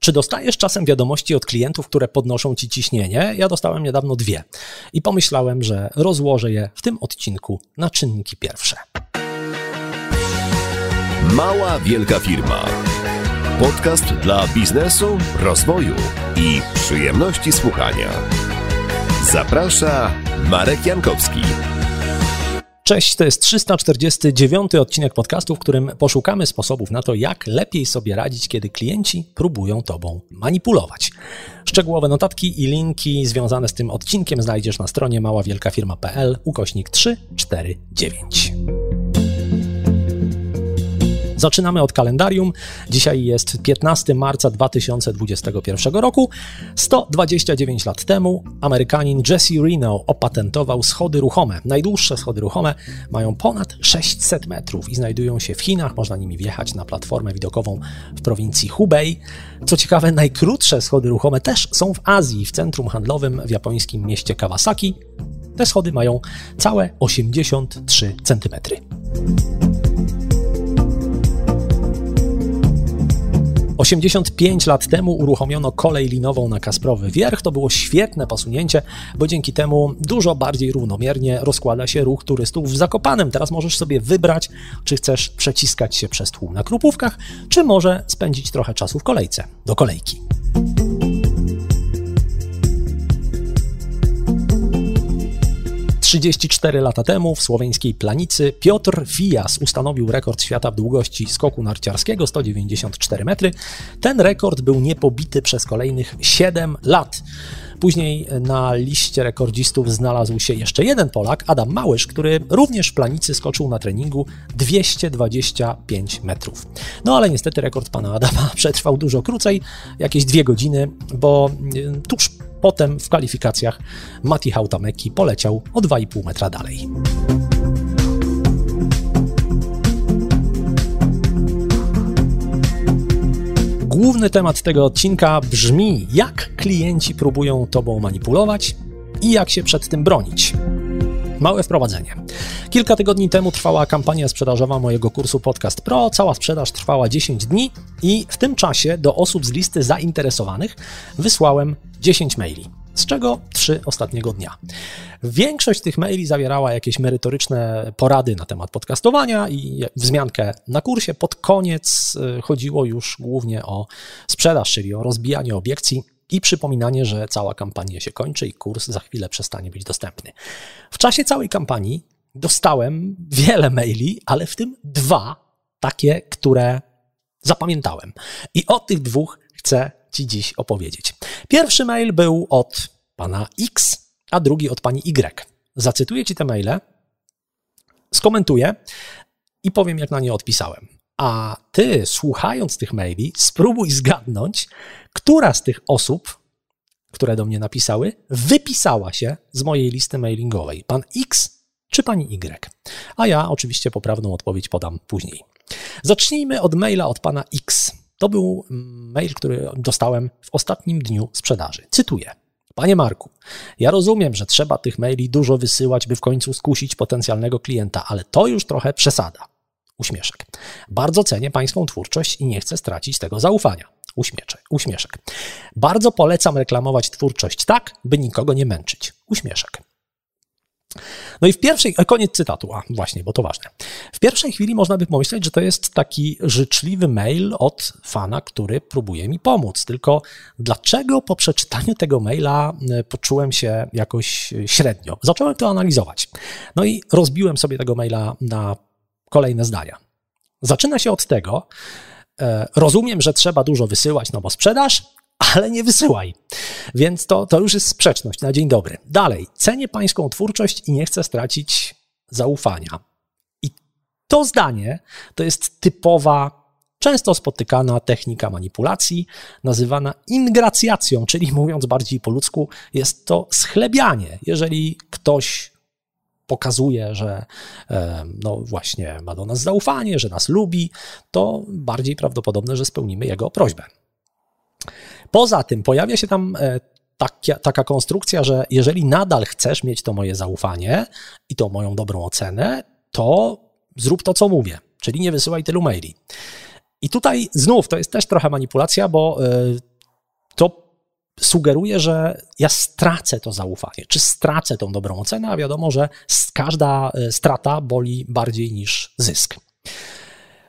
Czy dostajesz czasem wiadomości od klientów, które podnoszą ci ciśnienie? Ja dostałem niedawno dwie i pomyślałem, że rozłożę je w tym odcinku na czynniki pierwsze. Mała Wielka Firma. Podcast dla biznesu, rozwoju i przyjemności słuchania. Zaprasza Marek Jankowski. Cześć, to jest 349 odcinek podcastu, w którym poszukamy sposobów na to, jak lepiej sobie radzić, kiedy klienci próbują Tobą manipulować. Szczegółowe notatki i linki związane z tym odcinkiem znajdziesz na stronie maławielkafirma.pl ukośnik 349. Zaczynamy od kalendarium. Dzisiaj jest 15 marca 2021 roku. 129 lat temu Amerykanin Jesse Reno opatentował schody ruchome. Najdłuższe schody ruchome mają ponad 600 metrów i znajdują się w Chinach. Można nimi wjechać na platformę widokową w prowincji Hubei. Co ciekawe, najkrótsze schody ruchome też są w Azji, w centrum handlowym w japońskim mieście Kawasaki. Te schody mają całe 83 centymetry. 85 lat temu uruchomiono kolej linową na Kasprowy Wierch. To było świetne posunięcie, bo dzięki temu dużo bardziej równomiernie rozkłada się ruch turystów w Zakopanem. Teraz możesz sobie wybrać, czy chcesz przeciskać się przez tłum na Krupówkach, czy może spędzić trochę czasu w kolejce do kolejki. 34 lata temu w słoweńskiej Planicy Piotr Fijas ustanowił rekord świata w długości skoku narciarskiego 194 metry. Ten rekord był niepobity przez kolejnych 7 lat. Później na liście rekordzistów znalazł się jeszcze jeden Polak, Adam Małysz, który również w planicy skoczył na treningu 225 metrów. No ale niestety rekord pana Adama przetrwał dużo krócej, jakieś dwie godziny, bo y, tuż potem w kwalifikacjach Mati Hautameki poleciał o 2,5 metra dalej. Główny temat tego odcinka brzmi: jak klienci próbują tobą manipulować i jak się przed tym bronić. Małe wprowadzenie. Kilka tygodni temu trwała kampania sprzedażowa mojego kursu Podcast Pro. Cała sprzedaż trwała 10 dni i w tym czasie do osób z listy zainteresowanych wysłałem 10 maili z czego trzy ostatniego dnia. Większość tych maili zawierała jakieś merytoryczne porady na temat podcastowania i wzmiankę na kursie. Pod koniec y, chodziło już głównie o sprzedaż, czyli o rozbijanie obiekcji i przypominanie, że cała kampania się kończy i kurs za chwilę przestanie być dostępny. W czasie całej kampanii dostałem wiele maili, ale w tym dwa takie, które zapamiętałem. I o tych dwóch chcę Ci dziś opowiedzieć. Pierwszy mail był od pana X, a drugi od pani Y. Zacytuję Ci te maile, skomentuję i powiem, jak na nie odpisałem. A Ty, słuchając tych maili, spróbuj zgadnąć, która z tych osób, które do mnie napisały, wypisała się z mojej listy mailingowej. Pan X czy pani Y? A ja oczywiście poprawną odpowiedź podam później. Zacznijmy od maila od pana X. To był mail, który dostałem w ostatnim dniu sprzedaży. Cytuję. Panie Marku, ja rozumiem, że trzeba tych maili dużo wysyłać, by w końcu skusić potencjalnego klienta, ale to już trochę przesada. Uśmieszek. Bardzo cenię Pańską twórczość i nie chcę stracić tego zaufania. Uśmieszek. Uśmieszek. Bardzo polecam reklamować twórczość tak, by nikogo nie męczyć. Uśmieszek. No i w pierwszej, koniec cytatu, a właśnie, bo to ważne. W pierwszej chwili można by pomyśleć, że to jest taki życzliwy mail od fana, który próbuje mi pomóc. Tylko dlaczego po przeczytaniu tego maila e, poczułem się jakoś średnio? Zacząłem to analizować. No i rozbiłem sobie tego maila na kolejne zdania. Zaczyna się od tego, e, rozumiem, że trzeba dużo wysyłać, no bo sprzedaż, ale nie wysyłaj. Więc to, to już jest sprzeczność na dzień dobry. Dalej, cenię pańską twórczość i nie chcę stracić zaufania. I to zdanie to jest typowa, często spotykana technika manipulacji, nazywana ingracjacją, czyli mówiąc bardziej po ludzku, jest to schlebianie. Jeżeli ktoś pokazuje, że e, no właśnie ma do nas zaufanie, że nas lubi, to bardziej prawdopodobne, że spełnimy jego prośbę. Poza tym pojawia się tam e, taka, taka konstrukcja, że jeżeli nadal chcesz mieć to moje zaufanie i tą moją dobrą ocenę, to zrób to, co mówię, czyli nie wysyłaj tylu maili. I tutaj znów to jest też trochę manipulacja, bo e, to sugeruje, że ja stracę to zaufanie, czy stracę tą dobrą ocenę, a wiadomo, że każda e, strata boli bardziej niż zysk.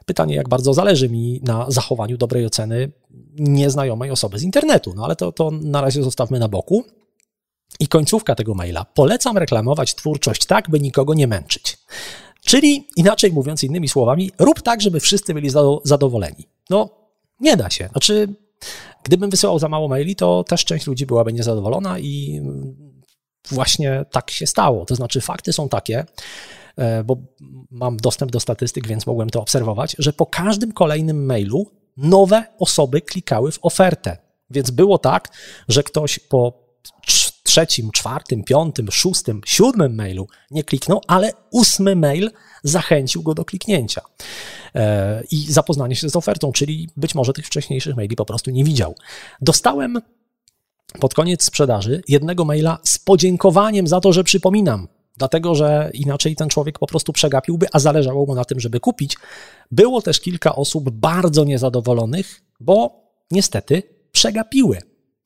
Pytanie, jak bardzo zależy mi na zachowaniu dobrej oceny nieznajomej osoby z internetu, no ale to, to na razie zostawmy na boku. I końcówka tego maila. Polecam reklamować twórczość tak, by nikogo nie męczyć. Czyli inaczej mówiąc, innymi słowami, rób tak, żeby wszyscy byli zadowoleni. No, nie da się. Znaczy, gdybym wysyłał za mało maili, to też część ludzi byłaby niezadowolona i właśnie tak się stało. To znaczy, fakty są takie, e, bo mam dostęp do statystyk, więc mogłem to obserwować, że po każdym kolejnym mailu nowe osoby klikały w ofertę. Więc było tak, że ktoś po trzecim, czwartym, piątym, szóstym, siódmym mailu nie kliknął, ale ósmy mail zachęcił go do kliknięcia i zapoznania się z ofertą, czyli być może tych wcześniejszych maili po prostu nie widział. Dostałem pod koniec sprzedaży jednego maila z podziękowaniem za to, że przypominam, dlatego że inaczej ten człowiek po prostu przegapiłby, a zależało mu na tym, żeby kupić. Było też kilka osób bardzo niezadowolonych, bo niestety przegapiły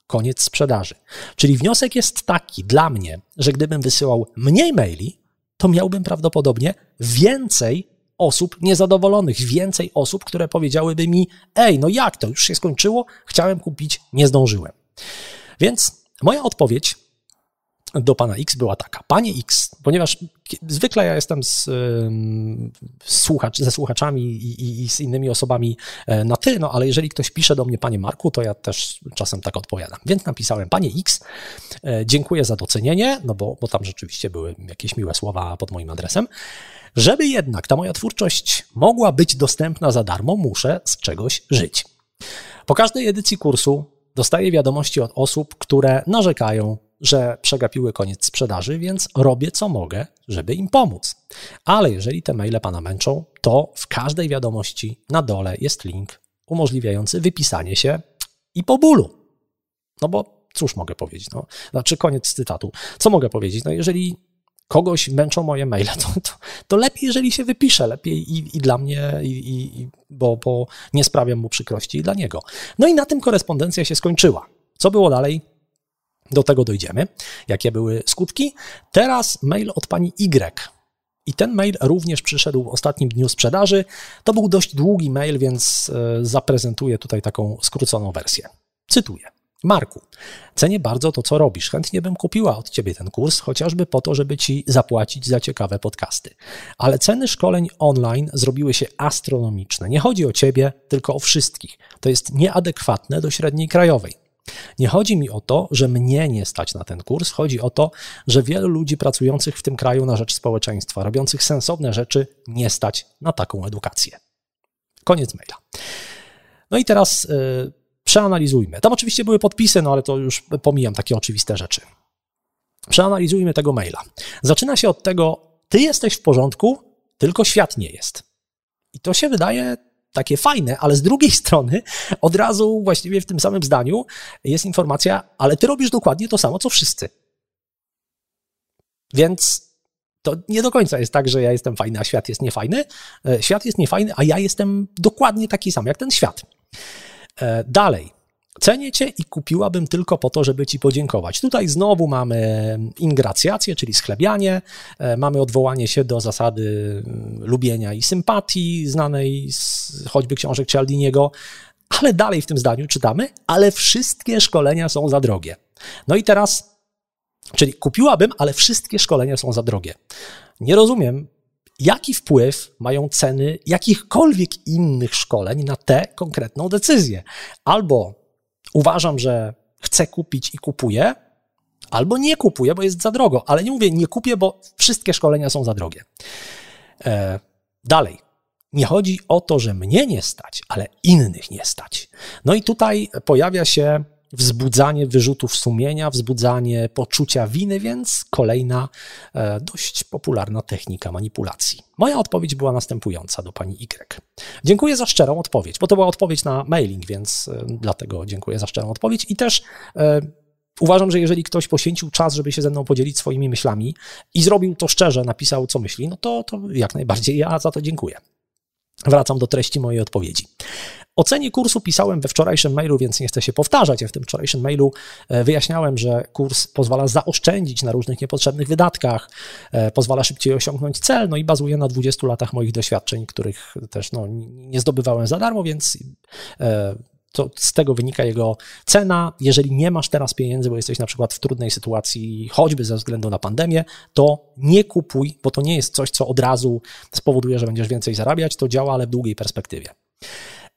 koniec sprzedaży. Czyli wniosek jest taki dla mnie, że gdybym wysyłał mniej maili, to miałbym prawdopodobnie więcej osób niezadowolonych, więcej osób, które powiedziałyby mi: Ej, no jak to, już się skończyło, chciałem kupić, nie zdążyłem. Więc moja odpowiedź do pana X była taka. Panie X, ponieważ zwykle ja jestem z, słuchacz, ze słuchaczami i, i, i, z innymi osobami e, na ty, no ale jeżeli ktoś pisze do mnie, panie Marku, to ja też czasem tak odpowiadam. Więc napisałem, panie X, e, dziękuję za docenienie, no bo, bo tam rzeczywiście były jakieś miłe słowa pod moim adresem. Żeby jednak ta moja twórczość mogła być dostępna za darmo, muszę z czegoś żyć. Po każdej edycji kursu dostaję wiadomości od osób, które narzekają że przegapiły koniec sprzedaży, więc robię co mogę, żeby im pomóc. Ale jeżeli te maile Pana męczą, to w każdej wiadomości na dole jest link umożliwiający wypisanie się i po bólu. No bo cóż mogę powiedzieć? No, znaczy, koniec cytatu. Co mogę powiedzieć? No, jeżeli kogoś męczą moje maile, to, to, to lepiej, jeżeli się wypisze, lepiej i, i dla mnie, i, i, bo, bo nie sprawiam mu przykrości i dla niego. No i na tym korespondencja się skończyła. Co było dalej? Do tego dojdziemy, jakie były skutki. Teraz mail od pani Y. I ten mail również przyszedł w ostatnim dniu sprzedaży. To był dość długi mail, więc e, zaprezentuję tutaj taką skróconą wersję. Cytuję. Marku, cenię bardzo to, co robisz. Chętnie bym kupiła od ciebie ten kurs, chociażby po to, żeby ci zapłacić za ciekawe podcasty. Ale ceny szkoleń online zrobiły się astronomiczne. Nie chodzi o ciebie, tylko o wszystkich. To jest nieadekwatne do średniej krajowej. Nie chodzi mi o to, że mnie nie stać na ten kurs, chodzi o to, że wielu ludzi pracujących w tym kraju na rzecz społeczeństwa, robiących sensowne rzeczy, nie stać na taką edukację. Koniec maila. No i teraz yy, przeanalizujmy. Tam oczywiście były podpisy, no ale to już pomijam takie oczywiste rzeczy. Przeanalizujmy tego maila. Zaczyna się od tego, ty jesteś w porządku, tylko świat nie jest. I to się wydaje takie fajne, ale z drugiej strony od razu właściwie w tym samym zdaniu jest informacja, ale ty robisz dokładnie to samo, co wszyscy. Więc to nie do końca jest tak, że ja jestem fajny, a świat jest niefajny. E, świat jest niefajny, a ja jestem dokładnie taki sam jak ten świat. E, dalej. Cenię cię i kupiłabym tylko po to, żeby ci podziękować. Tutaj znowu mamy ingracjację, czyli schlebianie, e, mamy odwołanie się do zasady mm, lubienia i sympatii, znanej z choćby książek Cialdiniego, ale dalej w tym zdaniu czytamy, ale wszystkie szkolenia są za drogie. No i teraz, czyli kupiłabym, ale wszystkie szkolenia są za drogie. Nie rozumiem, jaki wpływ mają ceny jakichkolwiek innych szkoleń na tę konkretną decyzję. Albo uważam, że chcę kupić i kupuję, albo nie kupuję, bo jest za drogo. Ale nie mówię, nie kupię, bo wszystkie szkolenia są za drogie. E, dalej. Nie chodzi o to, że mnie nie stać, ale innych nie stać. No i tutaj pojawia się wzbudzanie wyrzutów sumienia, wzbudzanie poczucia winy, więc kolejna e, dość popularna technika manipulacji. Moja odpowiedź była następująca do pani Y. Dziękuję za szczerą odpowiedź, bo to była odpowiedź na mailing, więc e, dlatego dziękuję za szczerą odpowiedź i też e, Uważam, że jeżeli ktoś poświęcił czas, żeby się ze mną podzielić swoimi myślami i zrobił to szczerze, napisał co myśli, no to, to jak najbardziej ja za to dziękuję. Wracam do treści mojej odpowiedzi. O cenie kursu pisałem we wczorajszym mailu, więc nie chcę się powtarzać. Ja w tym wczorajszym mailu e, wyjaśniałem, że kurs pozwala zaoszczędzić na różnych niepotrzebnych wydatkach, e, pozwala szybciej osiągnąć cel, no i bazuje na 20 latach moich doświadczeń, których też no, nie zdobywałem za darmo, więc e, to z tego wynika jego cena. Jeżeli nie masz teraz pieniędzy, bo jesteś na przykład w trudnej sytuacji, choćby ze względu na pandemię, to nie kupuj, bo to nie jest coś, co od razu spowoduje, że będziesz więcej zarabiać. To działa, ale w długiej perspektywie.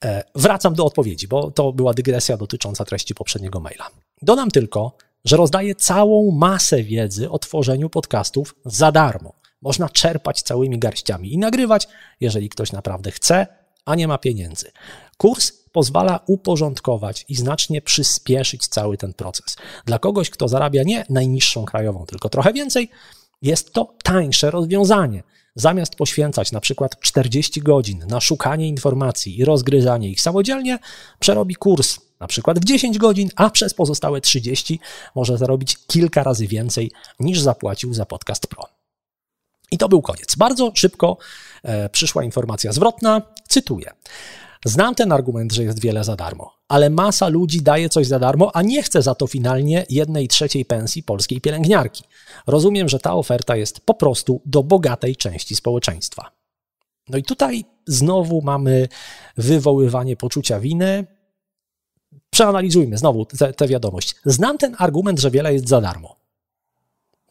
E, wracam do odpowiedzi, bo to była dygresja dotycząca treści poprzedniego maila. Dodam tylko, że rozdaję całą masę wiedzy o tworzeniu podcastów za darmo. Można czerpać całymi garściami i nagrywać, jeżeli ktoś naprawdę chce, a nie ma pieniędzy. Kurs pozwala uporządkować i znacznie przyspieszyć cały ten proces. Dla kogoś, kto zarabia nie najniższą krajową, tylko trochę więcej, jest to tańsze rozwiązanie. Zamiast poświęcać na przykład 40 godzin na szukanie informacji i rozgryzanie ich samodzielnie, przerobi kurs na przykład w 10 godzin, a przez pozostałe 30 może zarobić kilka razy więcej niż zapłacił za Podcast Pro. I to był koniec. Bardzo szybko e, przyszła informacja zwrotna. Cytuję. Znam ten argument, że jest wiele za darmo, ale masa ludzi daje coś za darmo, a nie chce za to finalnie jednej trzeciej pensji polskiej pielęgniarki. Rozumiem, że ta oferta jest po prostu do bogatej części społeczeństwa. No i tutaj znowu mamy wywoływanie poczucia winy. Przeanalizujmy znowu tę wiadomość. Znam ten argument, że wiele jest za darmo.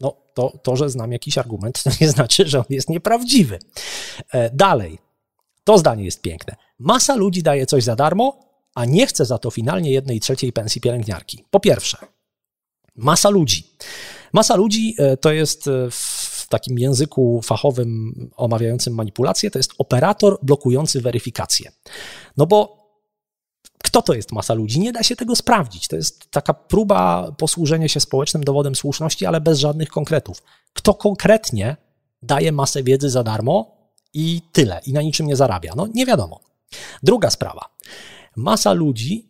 No, to, to, że znam jakiś argument, to nie znaczy, że on jest nieprawdziwy. E, dalej. To zdanie jest piękne. Masa ludzi daje coś za darmo, a nie chce za to finalnie jednej trzeciej pensji pielęgniarki. Po pierwsze, masa ludzi. Masa ludzi e, to jest e, w takim języku fachowym omawiającym manipulację, to jest operator blokujący weryfikację. No bo kto to jest masa ludzi? Nie da się tego sprawdzić. To jest taka próba posłużenia się społecznym dowodem słuszności, ale bez żadnych konkretów. Kto konkretnie daje masę wiedzy za darmo i tyle, i na niczym nie zarabia? No nie wiadomo. Druga sprawa. Masa ludzi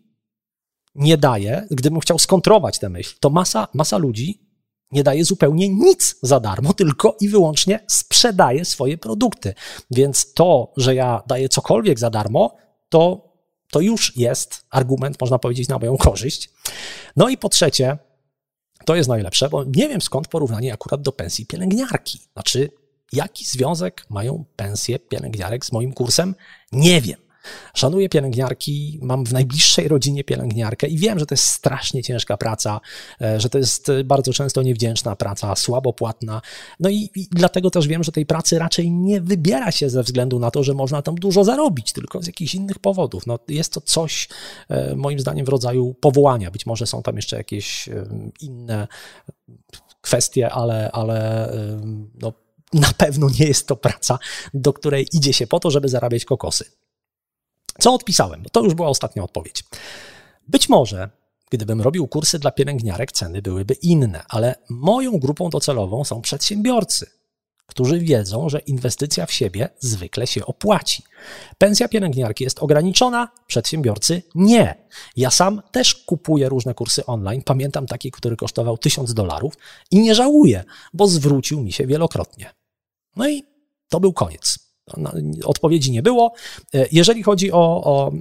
nie daje, gdybym chciał skontrować tę myśl, to masa, masa ludzi nie daje zupełnie nic za darmo, tylko i wyłącznie sprzedaje swoje produkty. Więc to, że ja daję cokolwiek za darmo, to, to już jest argument, można powiedzieć, na moją korzyść. No i po trzecie, to jest najlepsze, bo nie wiem skąd porównanie akurat do pensji pielęgniarki. Znaczy, jaki związek mają pensje pielęgniarek z moim kursem? Nie wiem. Szanuję pielęgniarki, mam w najbliższej rodzinie pielęgniarkę i wiem, że to jest strasznie ciężka praca, e, że to jest bardzo często niewdzięczna praca, słabo płatna. No i, i dlatego też wiem, że tej pracy raczej nie wybiera się ze względu na to, że można tam dużo zarobić, tylko z jakichś innych powodów. No, jest to coś, e, moim zdaniem, w rodzaju powołania. Być może są tam jeszcze jakieś inne kwestie, ale, ale no, na pewno nie jest to praca, do której idzie się po to, żeby zarabiać kokosy. Co odpisałem? Bo to już była ostatnia odpowiedź. Być może, gdybym robił kursy dla pielęgniarek, ceny byłyby inne, ale moją grupą docelową są przedsiębiorcy, którzy wiedzą, że inwestycja w siebie zwykle się opłaci. Pensja pielęgniarki jest ograniczona, przedsiębiorcy nie. Ja sam też kupuję różne kursy online. Pamiętam taki, który kosztował 1000 dolarów i nie żałuję, bo zwrócił mi się wielokrotnie. No i to był koniec. Odpowiedzi nie było. E, jeżeli chodzi o, o,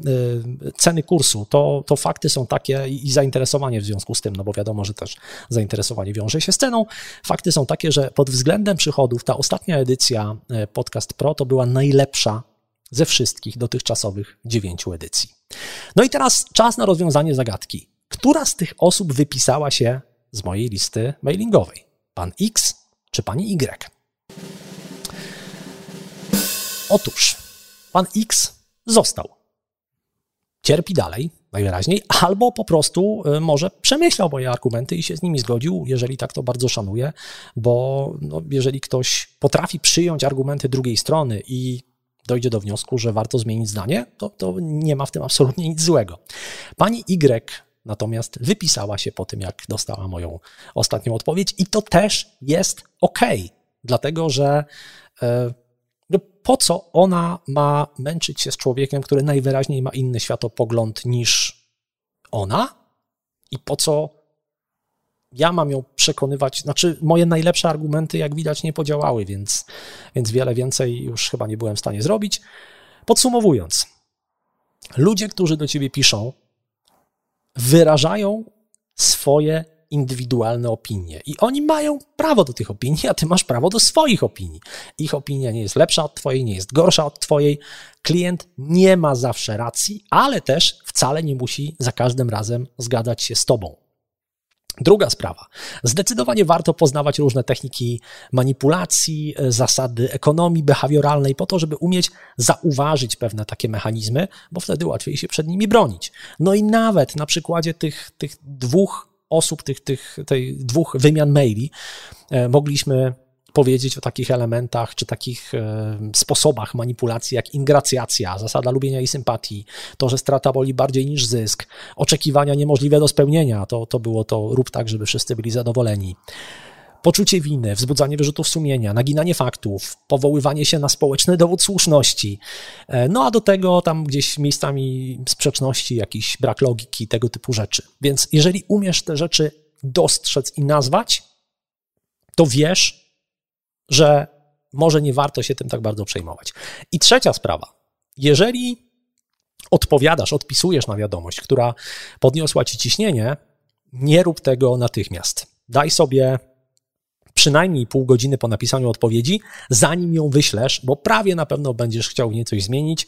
e, ceny kursu, to, to fakty są takie i zainteresowanie w związku z tym, no bo wiadomo, że też zainteresowanie wiąże się z ceną. Fakty są takie, że pod względem przychodów ta ostatnia edycja e, Podcast Pro to była najlepsza ze wszystkich dotychczasowych dziewięciu edycji. No i teraz czas na rozwiązanie zagadki. Która z tych osób wypisała się z mojej listy mailingowej? Pan X czy pani Y? Otóż pan X został. Cierpi dalej, najwyraźniej, albo po prostu y, może przemyślał moje argumenty i się z nimi zgodził, jeżeli tak to bardzo szanuję, bo no, jeżeli ktoś potrafi przyjąć argumenty drugiej strony i dojdzie do wniosku, że warto zmienić zdanie, to, to nie ma w tym absolutnie nic złego. Pani Y natomiast wypisała się po tym, jak dostała moją ostatnią odpowiedź, i to też jest ok, dlatego że. Yy, po co ona ma męczyć się z człowiekiem, który najwyraźniej ma inny światopogląd niż ona? I po co ja mam ją przekonywać? Znaczy, moje najlepsze argumenty, jak widać, nie podziałały, więc, więc wiele więcej już chyba nie byłem w stanie zrobić. Podsumowując, ludzie, którzy do ciebie piszą, wyrażają swoje indywidualne opinie. I oni mają prawo do tych opinii, a ty masz prawo do swoich opinii. Ich opinia nie jest lepsza od twojej, nie jest gorsza od twojej. Klient nie ma zawsze racji, ale też wcale nie musi za każdym razem zgadzać się z tobą. Druga sprawa. Zdecydowanie warto poznawać różne techniki manipulacji, zasady ekonomii behawioralnej, po to, żeby umieć zauważyć pewne takie mechanizmy, bo wtedy łatwiej się przed nimi bronić. No i nawet na przykładzie tych, tych dwóch osób, tych, tych tej dwóch wymian maili, e, mogliśmy powiedzieć o takich elementach czy takich e, sposobach manipulacji jak ingracjacja, zasada lubienia i sympatii, to, że strata boli bardziej niż zysk, oczekiwania niemożliwe do spełnienia, to, to było to rób tak, żeby wszyscy byli zadowoleni. Poczucie winy, wzbudzanie wyrzutów sumienia, naginanie faktów, powoływanie się na społeczny dowód słuszności. E, no a do tego tam gdzieś miejscami sprzeczności, jakiś brak logiki, tego typu rzeczy. Więc jeżeli umiesz te rzeczy dostrzec i nazwać, to wiesz, że może nie warto się tym tak bardzo przejmować. I trzecia sprawa. Jeżeli odpowiadasz, odpisujesz na wiadomość, która podniosła ci ciśnienie, nie rób tego natychmiast. Daj sobie przynajmniej pół godziny po napisaniu odpowiedzi, zanim ją wyślesz, bo prawie na pewno będziesz chciał w niej coś zmienić.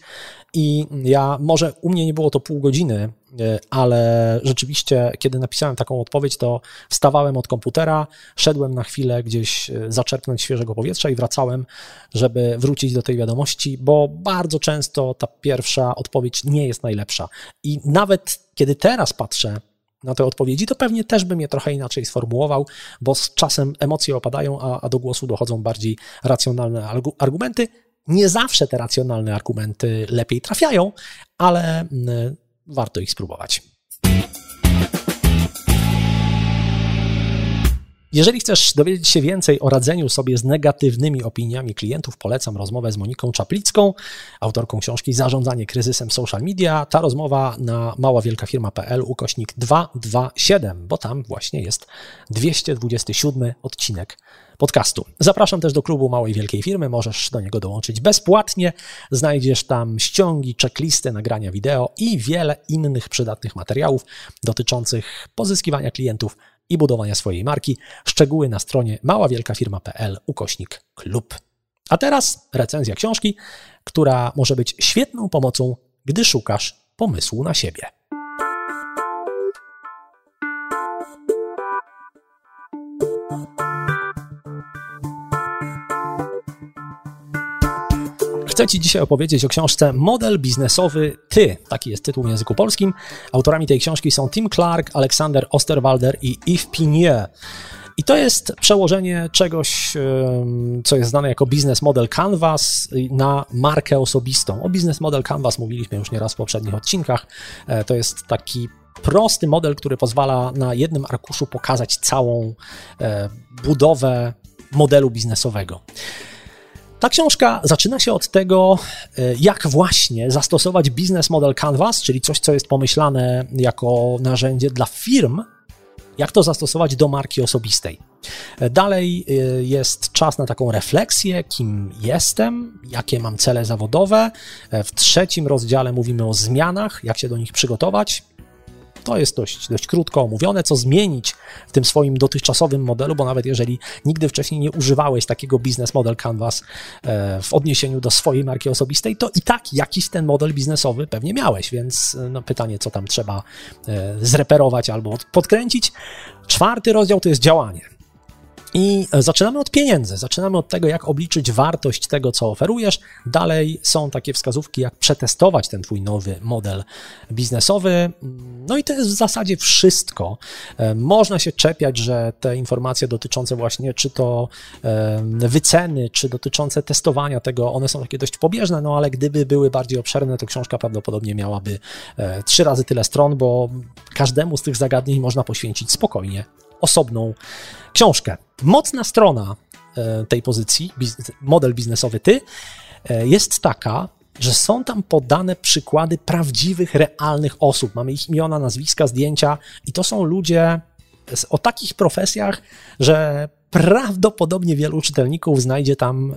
I ja, może u mnie nie było to pół godziny, e, ale rzeczywiście, kiedy napisałem taką odpowiedź, to wstawałem od komputera, szedłem na chwilę gdzieś e, zaczerpnąć świeżego powietrza i wracałem, żeby wrócić do tej wiadomości, bo bardzo często ta pierwsza odpowiedź nie jest najlepsza. I nawet kiedy teraz patrzę na te odpowiedzi, to pewnie też bym je trochę inaczej sformułował, bo z czasem emocje opadają, a, a do głosu dochodzą bardziej racjonalne argumenty. Nie zawsze te racjonalne argumenty lepiej trafiają, ale mm, warto ich spróbować. Jeżeli chcesz dowiedzieć się więcej o radzeniu sobie z negatywnymi opiniami klientów, polecam rozmowę z Moniką Czaplicką, autorką książki Zarządzanie kryzysem social media. Ta rozmowa na maławielkafirma.pl ukośnik 227, bo tam właśnie jest 227 odcinek podcastu. Zapraszam też do klubu Małej Wielkiej Firmy, możesz do niego dołączyć bezpłatnie. Znajdziesz tam ściągi, checklisty, nagrania wideo i wiele innych przydatnych materiałów dotyczących pozyskiwania klientów i budowania swojej marki. Szczegóły na stronie maławielkafirma.pl ukośnik klub. A teraz recenzja książki, która może być świetną pomocą, gdy szukasz pomysłu na siebie. Chcę Ci dzisiaj opowiedzieć o książce Model biznesowy Ty. Taki jest tytuł w języku polskim. Autorami tej książki są Tim Clark, Aleksander Osterwalder i Yves Pinier. I to jest przełożenie czegoś, co jest znane jako Business Model Canvas na markę osobistą. O Business Model Canvas mówiliśmy już nieraz w poprzednich odcinkach. E, to jest taki prosty model, który pozwala na jednym arkuszu pokazać całą e, budowę modelu biznesowego. Ta książka zaczyna się od tego, e, jak właśnie zastosować Business Model Canvas, czyli coś, co jest pomyślane jako narzędzie dla firm, jak to zastosować do marki osobistej. E, dalej e, jest czas na taką refleksję, kim jestem, jakie mam cele zawodowe. W trzecim rozdziale mówimy o zmianach, jak się do nich przygotować. To jest dość, dość krótko omówione, co zmienić w tym swoim dotychczasowym modelu, bo nawet jeżeli nigdy wcześniej nie używałeś takiego business model Canvas e, w odniesieniu do swojej marki osobistej, to i tak jakiś ten model biznesowy pewnie miałeś, więc e, no, pytanie, co tam trzeba e, zreperować albo podkręcić. Czwarty rozdział to jest działanie. I zaczynamy od pieniędzy, zaczynamy od tego, jak obliczyć wartość tego, co oferujesz. Dalej są takie wskazówki, jak przetestować ten Twój nowy model biznesowy. No i to jest w zasadzie wszystko. E, można się czepiać, że te informacje dotyczące właśnie czy to e, wyceny, czy dotyczące testowania tego, one są takie dość pobieżne, no ale gdyby były bardziej obszerne, to książka prawdopodobnie miałaby e, trzy razy tyle stron, bo każdemu z tych zagadnień można poświęcić spokojnie osobną książkę. Mocna strona e, tej pozycji, model biznesowy ty, e, jest taka, że są tam podane przykłady prawdziwych, realnych osób. Mamy ich imiona, nazwiska, zdjęcia i to są ludzie o takich profesjach, że prawdopodobnie wielu czytelników znajdzie tam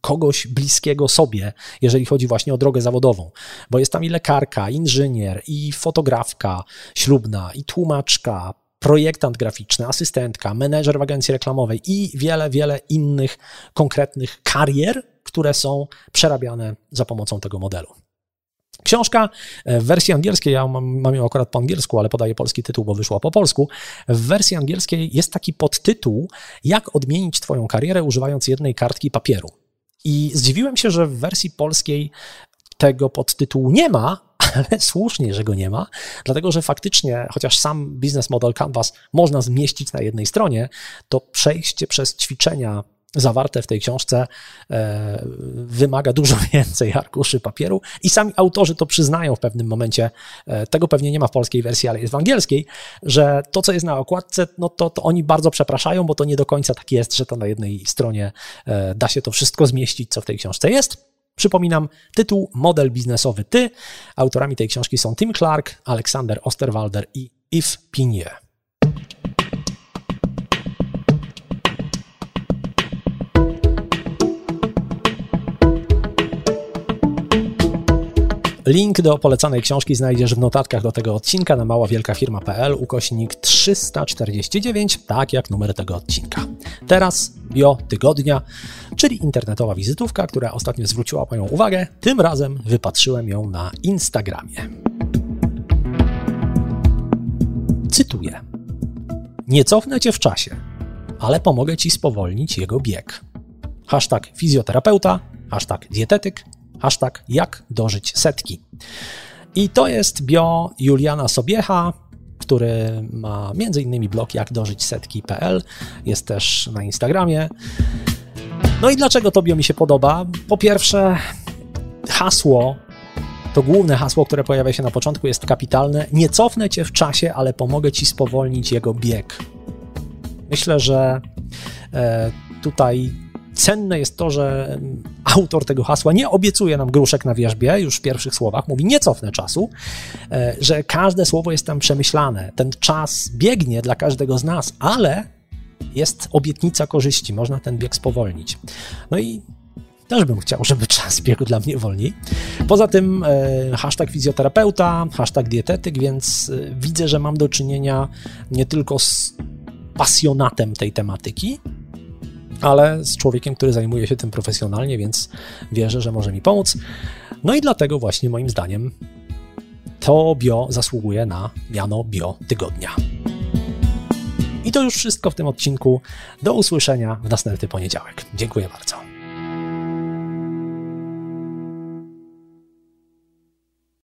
kogoś bliskiego sobie, jeżeli chodzi właśnie o drogę zawodową, bo jest tam i lekarka, inżynier, i fotografka ślubna, i tłumaczka, projektant graficzny, asystentka, menedżer w agencji reklamowej i wiele, wiele innych konkretnych karier, które są przerabiane za pomocą tego modelu. Książka w wersji angielskiej, ja mam, mam, ją akurat po angielsku, ale podaję polski tytuł, bo wyszła po polsku. W wersji angielskiej jest taki podtytuł, jak odmienić Twoją karierę używając jednej kartki papieru. I zdziwiłem się, że w wersji polskiej tego podtytułu nie ma, ale słusznie, że go nie ma, dlatego że faktycznie, chociaż sam Business Model Canvas można zmieścić na jednej stronie, to przejście przez ćwiczenia zawarte w tej książce e, wymaga dużo więcej arkuszy papieru i sami autorzy to przyznają w pewnym momencie, e, tego pewnie nie ma w polskiej wersji, ale jest w angielskiej, że to, co jest na okładce, no to, to oni bardzo przepraszają, bo to nie do końca tak jest, że to na jednej stronie e, da się to wszystko zmieścić, co w tej książce jest. Przypominam, tytuł Model biznesowy Ty. Autorami tej książki są Tim Clark, Aleksander Osterwalder i Yves Pinier. Link do polecanej książki znajdziesz w notatkach do tego odcinka na maławielkafirma.pl ukośnik 349, tak jak numer tego odcinka. Teraz bio tygodnia, czyli internetowa wizytówka, która ostatnio zwróciła moją uwagę. Tym razem wypatrzyłem ją na Instagramie. Cytuję. Nie cofnę cię w czasie, ale pomogę ci spowolnić jego bieg. Hashtag fizjoterapeuta, hashtag dietetyk, Hashtag jak dożyć setki. I to jest bio Juliana Sobiecha, który ma m.in. blog jak dożyć setki.pl, jest też na Instagramie. No i dlaczego to bio mi się podoba? Po pierwsze, hasło, to główne hasło, które pojawia się na początku, jest kapitalne. Nie cofnę cię w czasie, ale pomogę ci spowolnić jego bieg. Myślę, że e, tutaj cenne jest to, że autor tego hasła nie obiecuje nam gruszek na wierzbie już w pierwszych słowach, mówi nie cofnę czasu, e, że każde słowo jest tam przemyślane. Ten czas biegnie dla każdego z nas, ale jest obietnica korzyści, można ten bieg spowolnić. No i też bym chciał, żeby czas biegł dla mnie wolniej. Poza tym e, hashtag fizjoterapeuta, hashtag dietetyk, więc e, widzę, że mam do czynienia nie tylko z pasjonatem tej tematyki, ale z człowiekiem, który zajmuje się tym profesjonalnie, więc wierzę, że może mi pomóc. No i dlatego właśnie moim zdaniem to bio zasługuje na miano bio tygodnia. I to już wszystko w tym odcinku. Do usłyszenia w następny poniedziałek. Dziękuję bardzo.